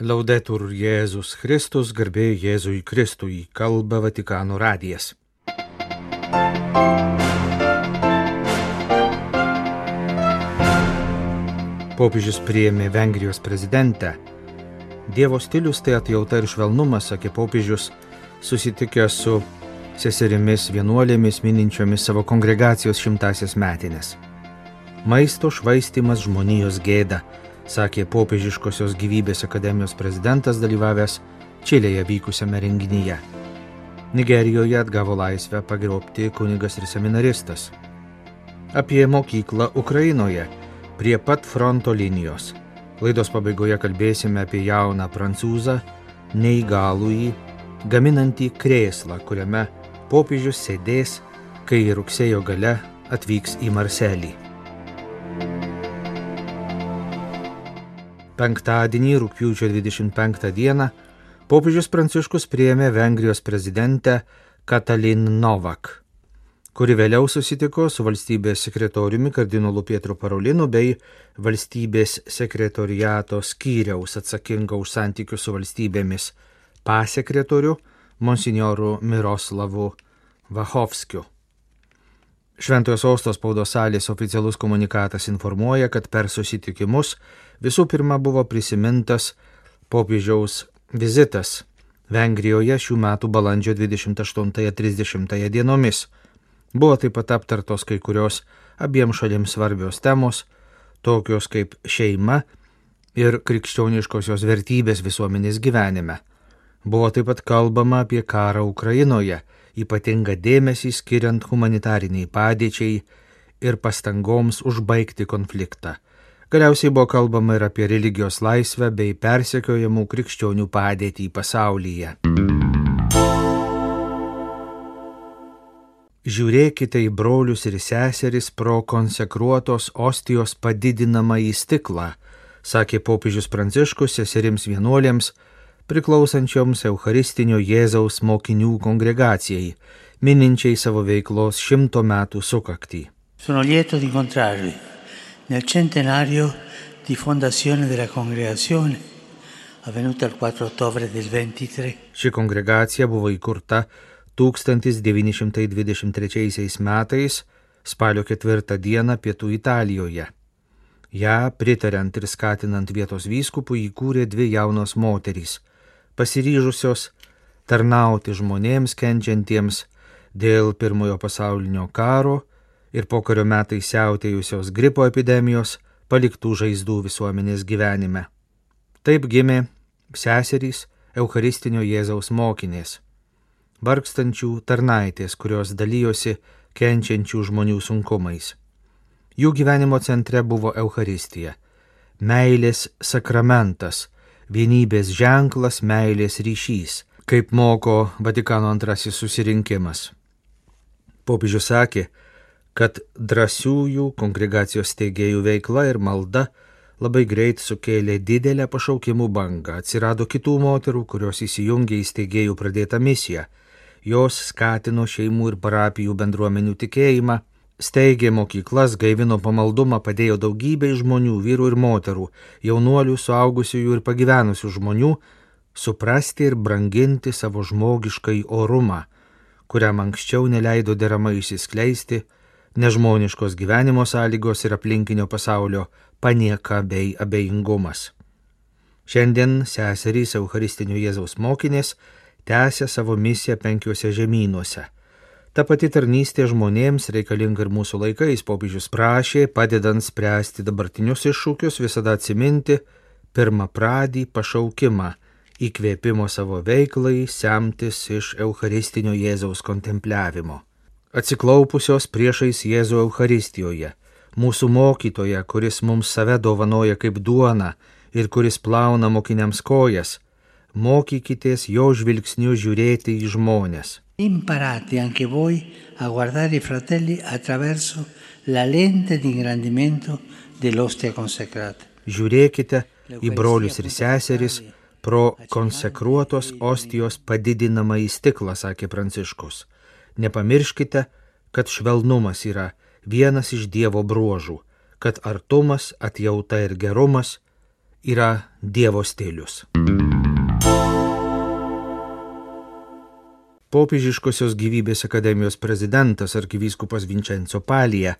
Laudetur Jėzus Kristus, garbė Jėzui Kristui, kalba Vatikano radijas. Popiežius priėmė Vengrijos prezidentę. Dievo stilius tai atjauta ir švelnumas, sakė popiežius, susitikęs su seserimis vienuolėmis mininčiomis savo kongregacijos šimtasias metinės. Maisto švaistimas žmonijos gėda, sakė popiežiškosios gyvybės akademijos prezidentas dalyvavęs Čilėje vykusiame renginyje. Nigerijoje atgavo laisvę pagrobti kunigas ir seminaristas. Apie mokyklą Ukrainoje prie pat fronto linijos. Laidos pabaigoje kalbėsime apie jauną prancūzą, neįgalųjį, gaminantį krėslą, kuriame popiežius sėdės, kai rugsėjo gale atvyks į Marselį. Penktadienį, rūpiučio 25 dieną, popiežius Pranciškus priėmė Vengrijos prezidentę Katalin Novak, kuri vėliau susitiko su valstybės sekretoriumi kardinolu Pietru Parolinu bei valstybės sekretoriato skyriaus atsakinga už santykius su valstybėmis pasekretoriu monsinjoru Miroslavu Vahovskiu. Šventojo sostos spaudos salės oficialus komunikatas informuoja, kad per susitikimus visų pirma buvo prisimintas popiežiaus vizitas Vengrijoje šių metų balandžio 28-30 dienomis. Buvo taip pat aptartos kai kurios abiem šalims svarbios temos, tokios kaip šeima ir krikščioniškosios vertybės visuomenės gyvenime. Buvo taip pat kalbama apie karą Ukrainoje, ypatingą dėmesį skiriant humanitariniai padėčiai ir pastangoms užbaigti konfliktą. Galiausiai buvo kalbama ir apie religijos laisvę bei persekiojamų krikščionių padėtį pasaulyje. Žiūrėkite į brolius ir seseris pro konsekruotos ostijos padidinamą į stiklą, sakė popiežius Pranciškus seserims vienuolėms, priklausančioms Eucharistinio Jėzaus mokinių kongregacijai, mininčiai savo veiklos šimto metų sukaktį. Sono lieto di incontrarvi nel centenario di fondazione della congregazione avvenuta il 4 ottobre del 23. Ši kongregacija buvo įkurta 1923 metais spalio 4 dieną pietų Italijoje. Ja, pritariant ir skatinant vietos vyskupų, įkūrė dvi jaunos moterys, pasiryžusios tarnauti žmonėms kenčiantiems dėl pirmojo pasaulinio karo ir pokario metais siautėjusios gripo epidemijos paliktų žaizdų visuomenės gyvenime. Taip gimė seserys Eucharistinio Jėzaus mokinės, vargstančių tarnaitės, kurios dalyjosi kenčiančių žmonių sunkumais. Jų gyvenimo centre buvo Eucharistija, meilės sakramentas, vienybės ženklas, meilės ryšys, kaip moko Vatikano antrasis susirinkimas. Popiežius sakė, kad drąsiųjų kongregacijos steigėjų veikla ir malda labai greit sukėlė didelę pašaukimų bangą. Atsirado kitų moterų, kurios įsijungė į steigėjų pradėtą misiją. Jos skatino šeimų ir parapijų bendruomenių tikėjimą, steigė mokyklas, gaivino pamaldumą, padėjo daugybei žmonių, vyrų ir moterų, jaunuolių, suaugusiųjų ir pagyvenusių žmonių suprasti ir branginti savo žmogiškai orumą, kuriam anksčiau neleido deramai išsiskleisti nežmoniškos gyvenimo sąlygos ir aplinkinio pasaulio panieka bei abejingumas. Šiandien seserys Eucharistinio Jėzaus mokinės tęsia savo misiją penkiuose žemynuose. Ta pati tarnystė žmonėms reikalinga ir mūsų laikais, popiežius prašė, padedant spręsti dabartinius iššūkius, visada atsiminti pirmą pradį pašaukimą įkvėpimo savo veiklai, semtis iš Eucharistinio Jėzaus kontempliavimo. Atsiklaupusios priešais Jėzų Euharistijoje, mūsų mokytoje, kuris mums save dovanoja kaip duona ir kuris plauna mokiniams kojas, mokykitės jo žvilgsniu žiūrėti į žmonės. Imparate anche voi a guardare i fratelli attraverso la lente di ingrandimento dell'ostia consacrata. Žiūrėkite į brolius ir seseris pro konsekruotos ostijos padidinamą į stiklą, sakė Pranciškus. Nepamirškite, kad švelnumas yra vienas iš Dievo bruožų, kad artumas, atjauta ir gerumas yra Dievo stilius. Popiežiškosios gyvybės akademijos prezidentas arkivyskupas Vincenzo Palija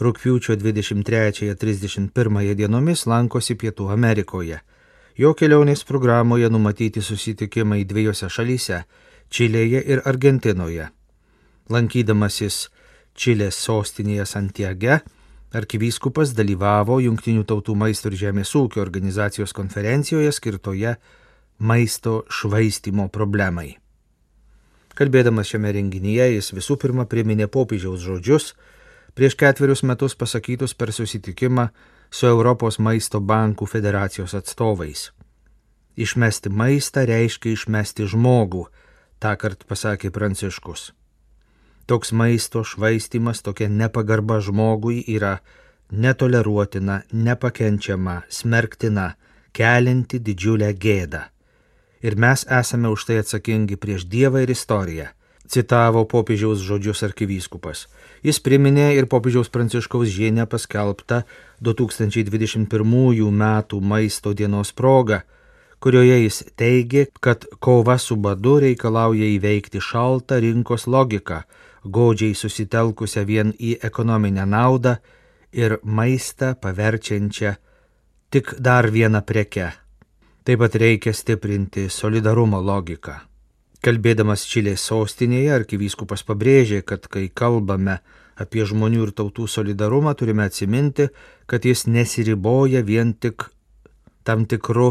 rūpiučio 23-31 dienomis lankosi Pietų Amerikoje. Jo kelionės programoje numatyti susitikimai dviejose šalyse - Čilėje ir Argentinoje. Lankydamasis Čilės sostinėje Santiage, arkivyskupas dalyvavo Junktinių tautų maisto ir žemės ūkio organizacijos konferencijoje skirtoje maisto švaistimo problemai. Kalbėdamas šiame renginyje jis visų pirma priminė popiežiaus žodžius, prieš ketverius metus pasakytus per susitikimą su Europos maisto bankų federacijos atstovais. Išmesti maistą reiškia išmesti žmogų, tą kartą pasakė Pranciškus. Toks maisto švaistimas, tokia nepagarba žmogui yra netoleruotina, nepakenčiama, smerktina, kelinti didžiulę gėdą. Ir mes esame už tai atsakingi prieš Dievą ir istoriją, citavo popiežiaus žodžius arkivyskupas. Jis priminė ir popiežiaus pranciškaus žienę paskelbtą 2021 m. maisto dienos progą, kurioje jis teigė, kad kova su badu reikalauja įveikti šaltą rinkos logiką, godžiai susitelkusią vien į ekonominę naudą ir maistą paverčiančią tik dar vieną prekę. Taip pat reikia stiprinti solidarumo logiką. Kalbėdamas Čilės sostinėje, arkivyskupas pabrėžė, kad kai kalbame apie žmonių ir tautų solidarumą, turime atsiminti, kad jis nesiriboja vien tik tam tikru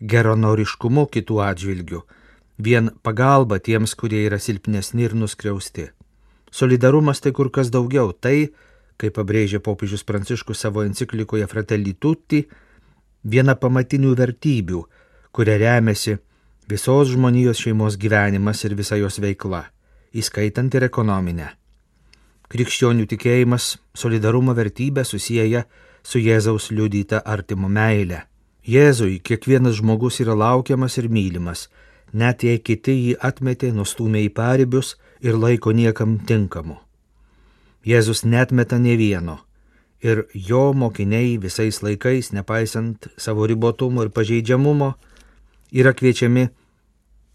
geronoriškumu kitų atžvilgių, vien pagalba tiems, kurie yra silpnesni ir nuskriausti. Solidarumas tai kur kas daugiau. Tai, kaip pabrėžė popiežius Pranciškus savo enciklikoje Fratelli Tutti, viena pamatinių vertybių, kuria remiasi visos žmonijos šeimos gyvenimas ir visa jos veikla, įskaitant ir ekonominę. Krikščionių tikėjimas solidarumo vertybę susiję su Jėzaus liudyta artimo meile. Jėzui kiekvienas žmogus yra laukiamas ir mylimas, net jei kiti jį atmetė, nustumė į paribius ir laiko niekam tinkamu. Jėzus netmeta ne vieno ir jo mokiniai visais laikais, nepaisant savo ribotumo ir pažeidžiamumo, yra kviečiami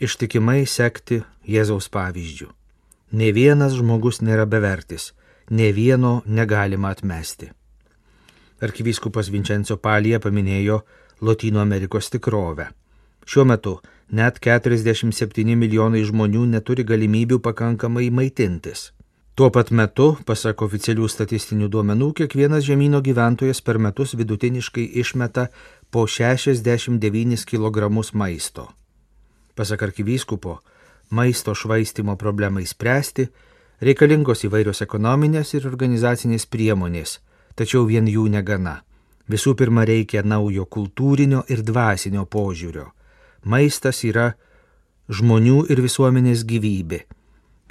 ištikimai sekti Jėzaus pavyzdžių. Ne vienas žmogus nėra bevertis, ne vieno negalima atmesti. Arkivyskupas Vincenzo Palija paminėjo Latino Amerikos tikrovę. Šiuo metu net 47 milijonai žmonių neturi galimybių pakankamai maitintis. Tuo pat metu, pasak oficialių statistinių duomenų, kiekvienas žemynų gyventojas per metus vidutiniškai išmeta po 69 kg maisto. Pasak arkivyskupo, maisto švaistimo problemai spręsti reikalingos įvairios ekonominės ir organizacinės priemonės, tačiau vien jų negana. Visų pirma, reikia naujo kultūrinio ir dvasinio požiūrio Maistas yra žmonių ir visuomenės gyvybė.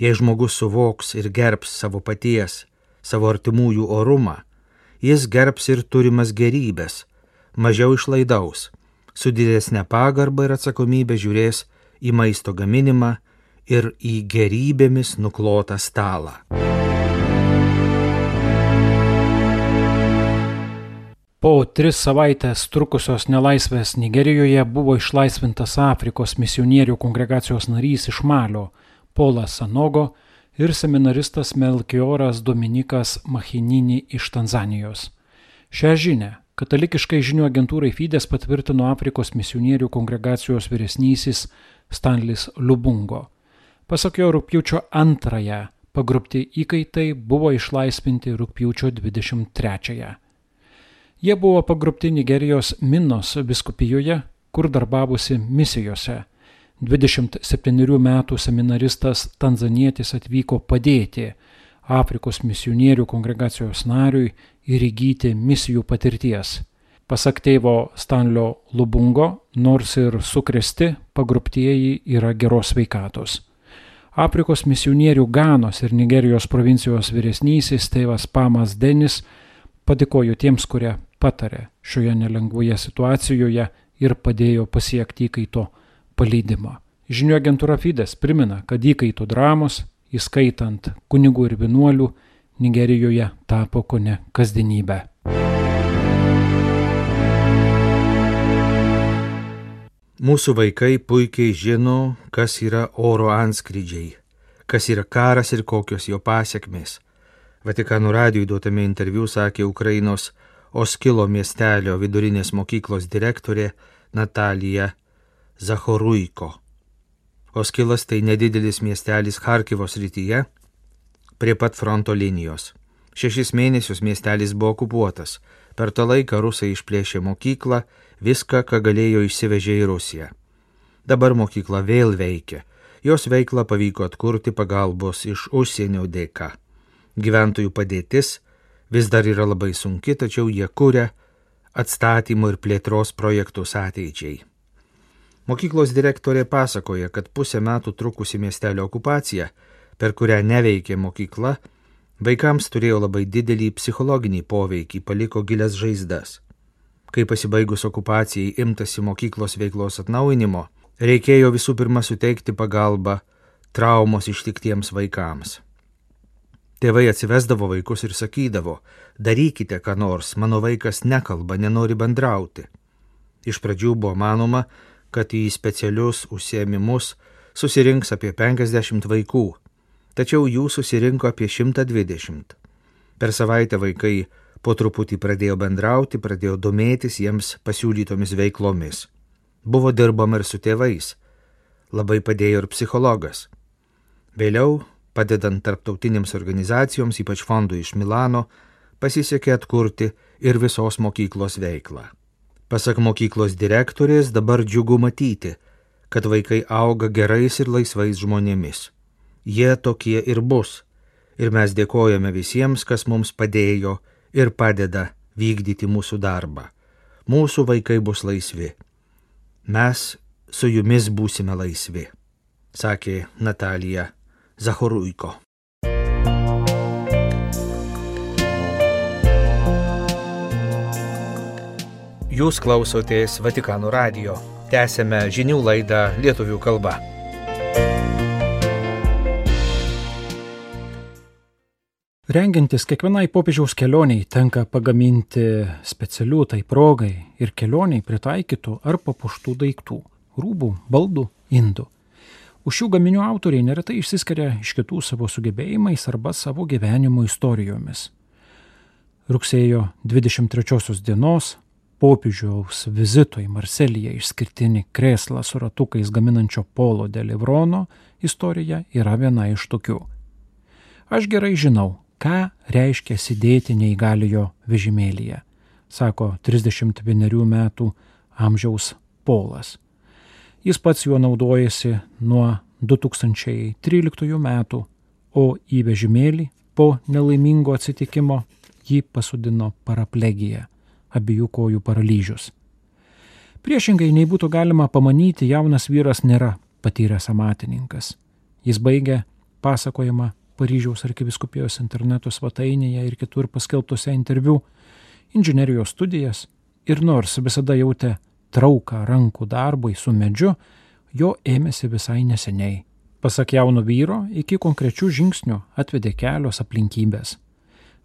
Jei žmogus suvoks ir gerbs savo paties, savo artimųjų orumą, jis gerbs ir turimas gerybės, mažiau išlaidaus, su didesnė pagarba ir atsakomybė žiūrės į maisto gaminimą ir į gerybėmis nuklotą stalą. Po tris savaitės trukusios nelaisvės Nigerijoje buvo išlaisvintas Afrikos misionierių kongregacijos narys iš Malio Polas Sanogo ir seminaristas Melkioras Dominikas Machinini iš Tanzanijos. Šią žinę katalikiškai žinių agentūrai Fides patvirtino Afrikos misionierių kongregacijos vyresnysis Stanlis Lubungo. Pasak jo rūpjūčio antrąją pagrupti įkaitai buvo išlaisvinti rūpjūčio 23-ąją. Jie buvo pagrupti Nigerijos Minos viskupijoje, kur darbavosi misijose. 27 metų seminaristas tanzanietis atvyko padėti Afrikos misionierių kongregacijos nariui ir įgyti misijų patirties. Pasak tėvo Stanlio Lubungo, nors ir sukresti, pagruptieji yra geros veikatos. Afrikos misionierių Ganos ir Nigerijos provincijos vyresnysis tėvas Pamas Denis padėkojo tiems, kurie patarė šioje nelengvoje situacijoje ir padėjo pasiekti įkaito palydimą. Žinių agentūra Fides primena, kad įkaito dramos, įskaitant kunigų ir vienuolių, Nigerijoje tapo kone kasdienybė. Mūsų vaikai puikiai žino, kas yra oro antskrydžiai. kas yra karas ir kokios jo pasiekmės. Vatikano radijui duotame interviu sakė Ukrainos Oskilo miestelio vidurinės mokyklos direktorė Natalija Zahoruiko. Oskilas tai nedidelis miestelis Harkivos rytyje, prie pat fronto linijos. Šešis mėnesius miestelis buvo okupuotas. Per tą laiką rusai išplėšė mokyklą, viską, ką galėjo išsivežė į Rusiją. Dabar mokykla vėl veikia. Jos veiklą pavyko atkurti pagalbos iš užsienio dėka. Gyventojų padėtis vis dar yra labai sunki, tačiau jie kuria atstatymo ir plėtros projektus ateičiai. Mokyklos direktorė pasakoja, kad pusę metų trukusi miestelio okupacija, per kurią neveikė mokykla, vaikams turėjo labai didelį psichologinį poveikį, paliko gilias žaizdas. Kai pasibaigus okupacijai imtasi mokyklos veiklos atnaujinimo, reikėjo visų pirma suteikti pagalbą traumos ištiktiems vaikams. Tėvai atsivesdavo vaikus ir sakydavo, darykite ką nors, mano vaikas nekalba, nenori bendrauti. Iš pradžių buvo manoma, kad į specialius užsiemimus susirinks apie 50 vaikų, tačiau jų susirinko apie 120. Per savaitę vaikai po truputį pradėjo bendrauti, pradėjo domėtis jiems pasiūlytomis veiklomis. Buvo dirbama ir su tėvais. Labai padėjo ir psichologas. Vėliau Padedant tarptautinėms organizacijoms, ypač fondui iš Milano, pasisekė atkurti ir visos mokyklos veiklą. Pasak mokyklos direktorės, dabar džiugu matyti, kad vaikai auga gerais ir laisvais žmonėmis. Jie tokie ir bus. Ir mes dėkojame visiems, kas mums padėjo ir padeda vykdyti mūsų darbą. Mūsų vaikai bus laisvi. Mes su jumis būsime laisvi, sakė Natalija Zachorujko. Jūs klausotės Vatikano radio. Tęsėme žinių laidą lietuvių kalba. Rengiantis kiekvienai popiežiaus kelioniai tenka pagaminti specialių tai progai ir kelioniai pritaikytų ar papuštų daiktų - rūbų, baldų, indų. Už šių gaminių autoriai neretai išsiskiria iš kitų savo sugebėjimais arba savo gyvenimo istorijomis. Rugsėjo 23 dienos popiežiaus vizito į Marseliją išskirtinį kreslą su ratukais gaminančio Polo de Livrono istorija yra viena iš tokių. Aš gerai žinau, ką reiškia sėdėti neįgaliojo vežimėlyje, sako 31 metų amžiaus Polas. Jis pats juo naudojasi nuo 2013 metų, o į vežimėlį po nelaimingo atsitikimo jį pasodino paraplegija, abiejų kojų paralyžius. Priešingai nei būtų galima pamanyti, jaunas vyras nėra patyręs amatininkas. Jis baigė pasakojimą Paryžiaus arkiviskupijos interneto svetainėje ir kitur paskelbtose interviu inžinerijos studijas ir nors visada jautė trauką rankų darbui su medžiu, jo ėmėsi visai neseniai. Pasak jauno vyro, iki konkrečių žingsnių atvedė kelios aplinkybės.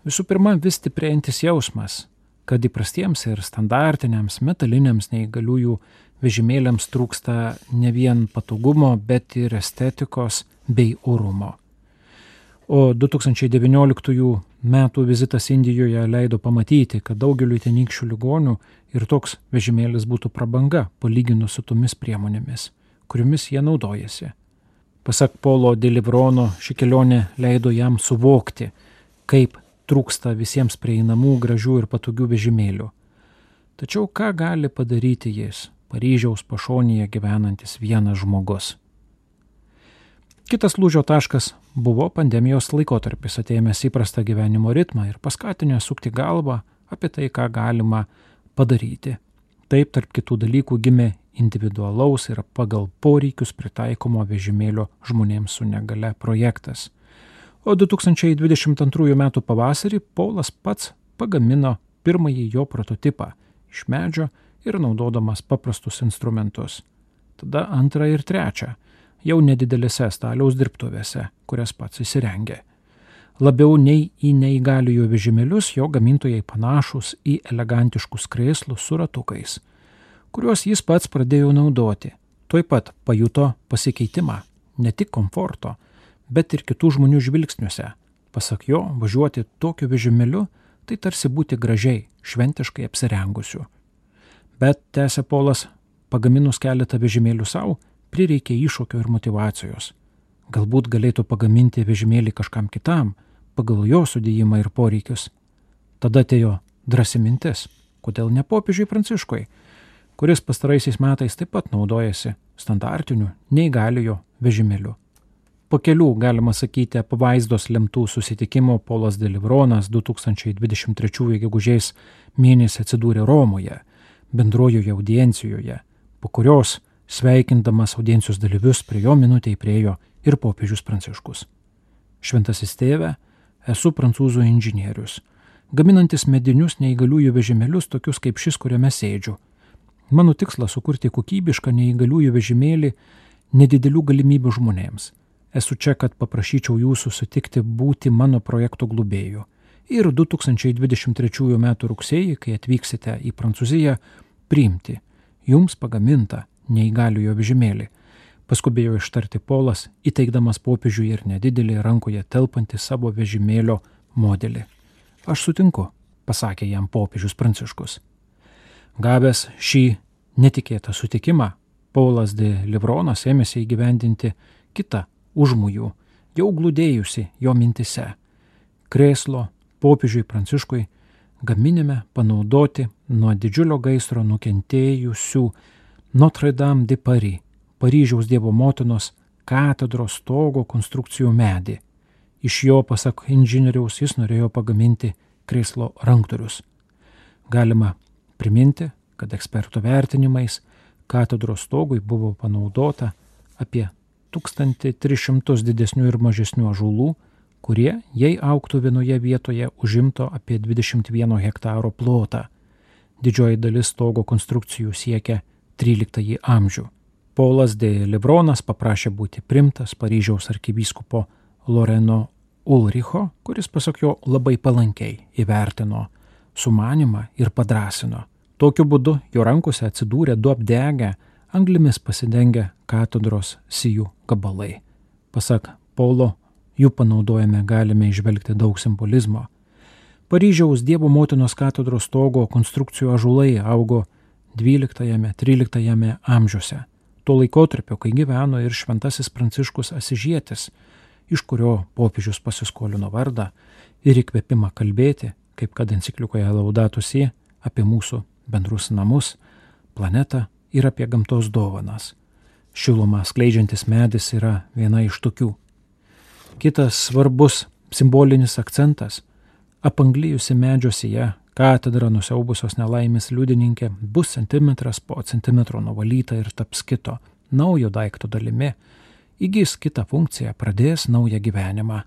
Visų pirma, vis stiprėjantis jausmas, kad įprastiems ir standartiniams metaliniams neįgaliųjų vežimėliams trūksta ne vien patogumo, bet ir estetikos bei orumo. O 2019 metų vizitas Indijoje leido pamatyti, kad daugeliu tenykščių ligonių ir toks vežimėlis būtų prabanga palyginus su tomis priemonėmis, kuriomis jie naudojasi. Pasak Polo Delivrono, ši kelionė leido jam suvokti, kaip trūksta visiems prieinamų, gražių ir patogių vežimėlių. Tačiau ką gali padaryti jis, Paryžiaus pašonėje gyvenantis vienas žmogus? Kitas lūžio taškas buvo pandemijos laikotarpis, atėjęs įprastą gyvenimo ritmą ir paskatinęs sukti galvą apie tai, ką galima padaryti. Taip, tarp kitų dalykų gimė individualaus ir pagal poreikius pritaikomo vežimėlio žmonėms su negale projektas. O 2022 m. pavasarį Paulas pats pagamino pirmąjį jo prototipą iš medžio ir naudodamas paprastus instrumentus. Tada antrą ir trečią jau nedidelėse staliaus dirbtuvėse, kurias pats įsirengė. Labiau nei į neįgaliųjų vežimėlius jo gamintojai panašus į elegantiškus krėslus su ratukais, kuriuos jis pats pradėjo naudoti. Tuoj pat pajuto pasikeitimą, ne tik komforto, bet ir kitų žmonių žvilgsniuose. Pasak jo, važiuoti tokiu vežimėliu tai tarsi būti gražiai, šventiškai apsirengusiu. Bet, tęsė Polas, pagaminus keletą vežimėlių savo, prireikė iššūkio ir motivacijos. Galbūt galėtų pagaminti vežimėlį kažkam kitam, pagal jo sudėjimą ir poreikius. Tada atėjo drąsi mintis, kodėl ne popiežiui Pranciškui, kuris pastaraisiais metais taip pat naudojasi standartiniu neįgaliojo vežimėliu. Po kelių, galima sakyti, apvaizdos lemtų susitikimų Polas Delivronas 2023 gegužės mėnesį atsidūrė Romoje, bendrojoje audiencijoje, po kurios, sveikindamas audiencijos dalyvius, prie jo minutėje priejo ir popiežius Pranciškus. Šventasis tėve, esu prancūzų inžinierius, gaminantis medinius neįgaliųjų vežimėlius tokius kaip šis, kuriame sėdžiu. Mano tikslas - sukurti kokybišką neįgaliųjų vežimėlį nedidelių galimybių žmonėms Esu čia, kad paprašyčiau jūsų sutikti būti mano projekto globėju. Ir 2023 m. rugsėjį, kai atvyksite į Prancūziją, priimti jums pagamintą neįgaliojo vežimėlį. Paskubėjo ištarti Polas, įteikdamas popiežiui ir nedidelį rankoje telpantį savo vežimėlio modelį. Aš sutinku, pasakė jam popiežius Pranciškus. Gavęs šį netikėtą sutikimą, Paulas de Livronas ėmėsi įgyvendinti kitą užmųjų, jau glūdėjusi jo mintise. Krėslo popiežiui Pranciškui gaminime panaudoti nuo didžiulio gaisro nukentėjusių Notre Dame de Paris, Paryžiaus Dievo motinos katedros stogo konstrukcijų medį. Iš jo, pasak inžinieriaus, jis norėjo pagaminti krėslo ranktorius. Galima priminti, kad ekspertų vertinimais katedros stogui buvo panaudota apie 1300 didesnių ir mažesnių ažulų, kurie, jei auktų vienoje vietoje, užimto apie 21 hektaro plotą. Didžioji dalis stogo konstrukcijų siekia 13 amžių. Polas de Libronas paprašė būti primtas Paryžiaus arkivyskupo Loreno Ulricho, kuris pasak jo labai palankiai įvertino sumanimą ir padrasino. Tokiu būdu jo rankose atsidūrė du apdegę anglimis pasidengę katedros sijų gabalai. Pasak Paulo, jų panaudojame galime išvelgti daug simbolizmo. Paryžiaus Dievo motinos katedros stogo konstrukcijų ažulai augo 12-13 amžiuose. Tuo laikotarpiu, kai gyveno ir šventasis Pranciškus Asižėtis, iš kurio popiežius pasiskolino vardą ir įkvėpimą kalbėti, kaip kad enciklikoje Laudatusi, apie mūsų bendrus namus, planetą ir apie gamtos dovanas. Šilumą skleidžiantis medis yra viena iš tokių. Kitas svarbus simbolinis akcentas - apanglijusi medžio sija, katedra nusiaubusios nelaimės liudininkė bus centimetras po centimetro nuvalyta ir taps kito, naujo daikto dalimi, įgys kitą funkciją, pradės naują gyvenimą.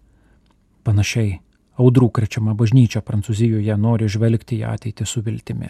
Panašiai, audrų krečiama bažnyčia Prancūzijoje nori žvelgti į ateitį su viltimi.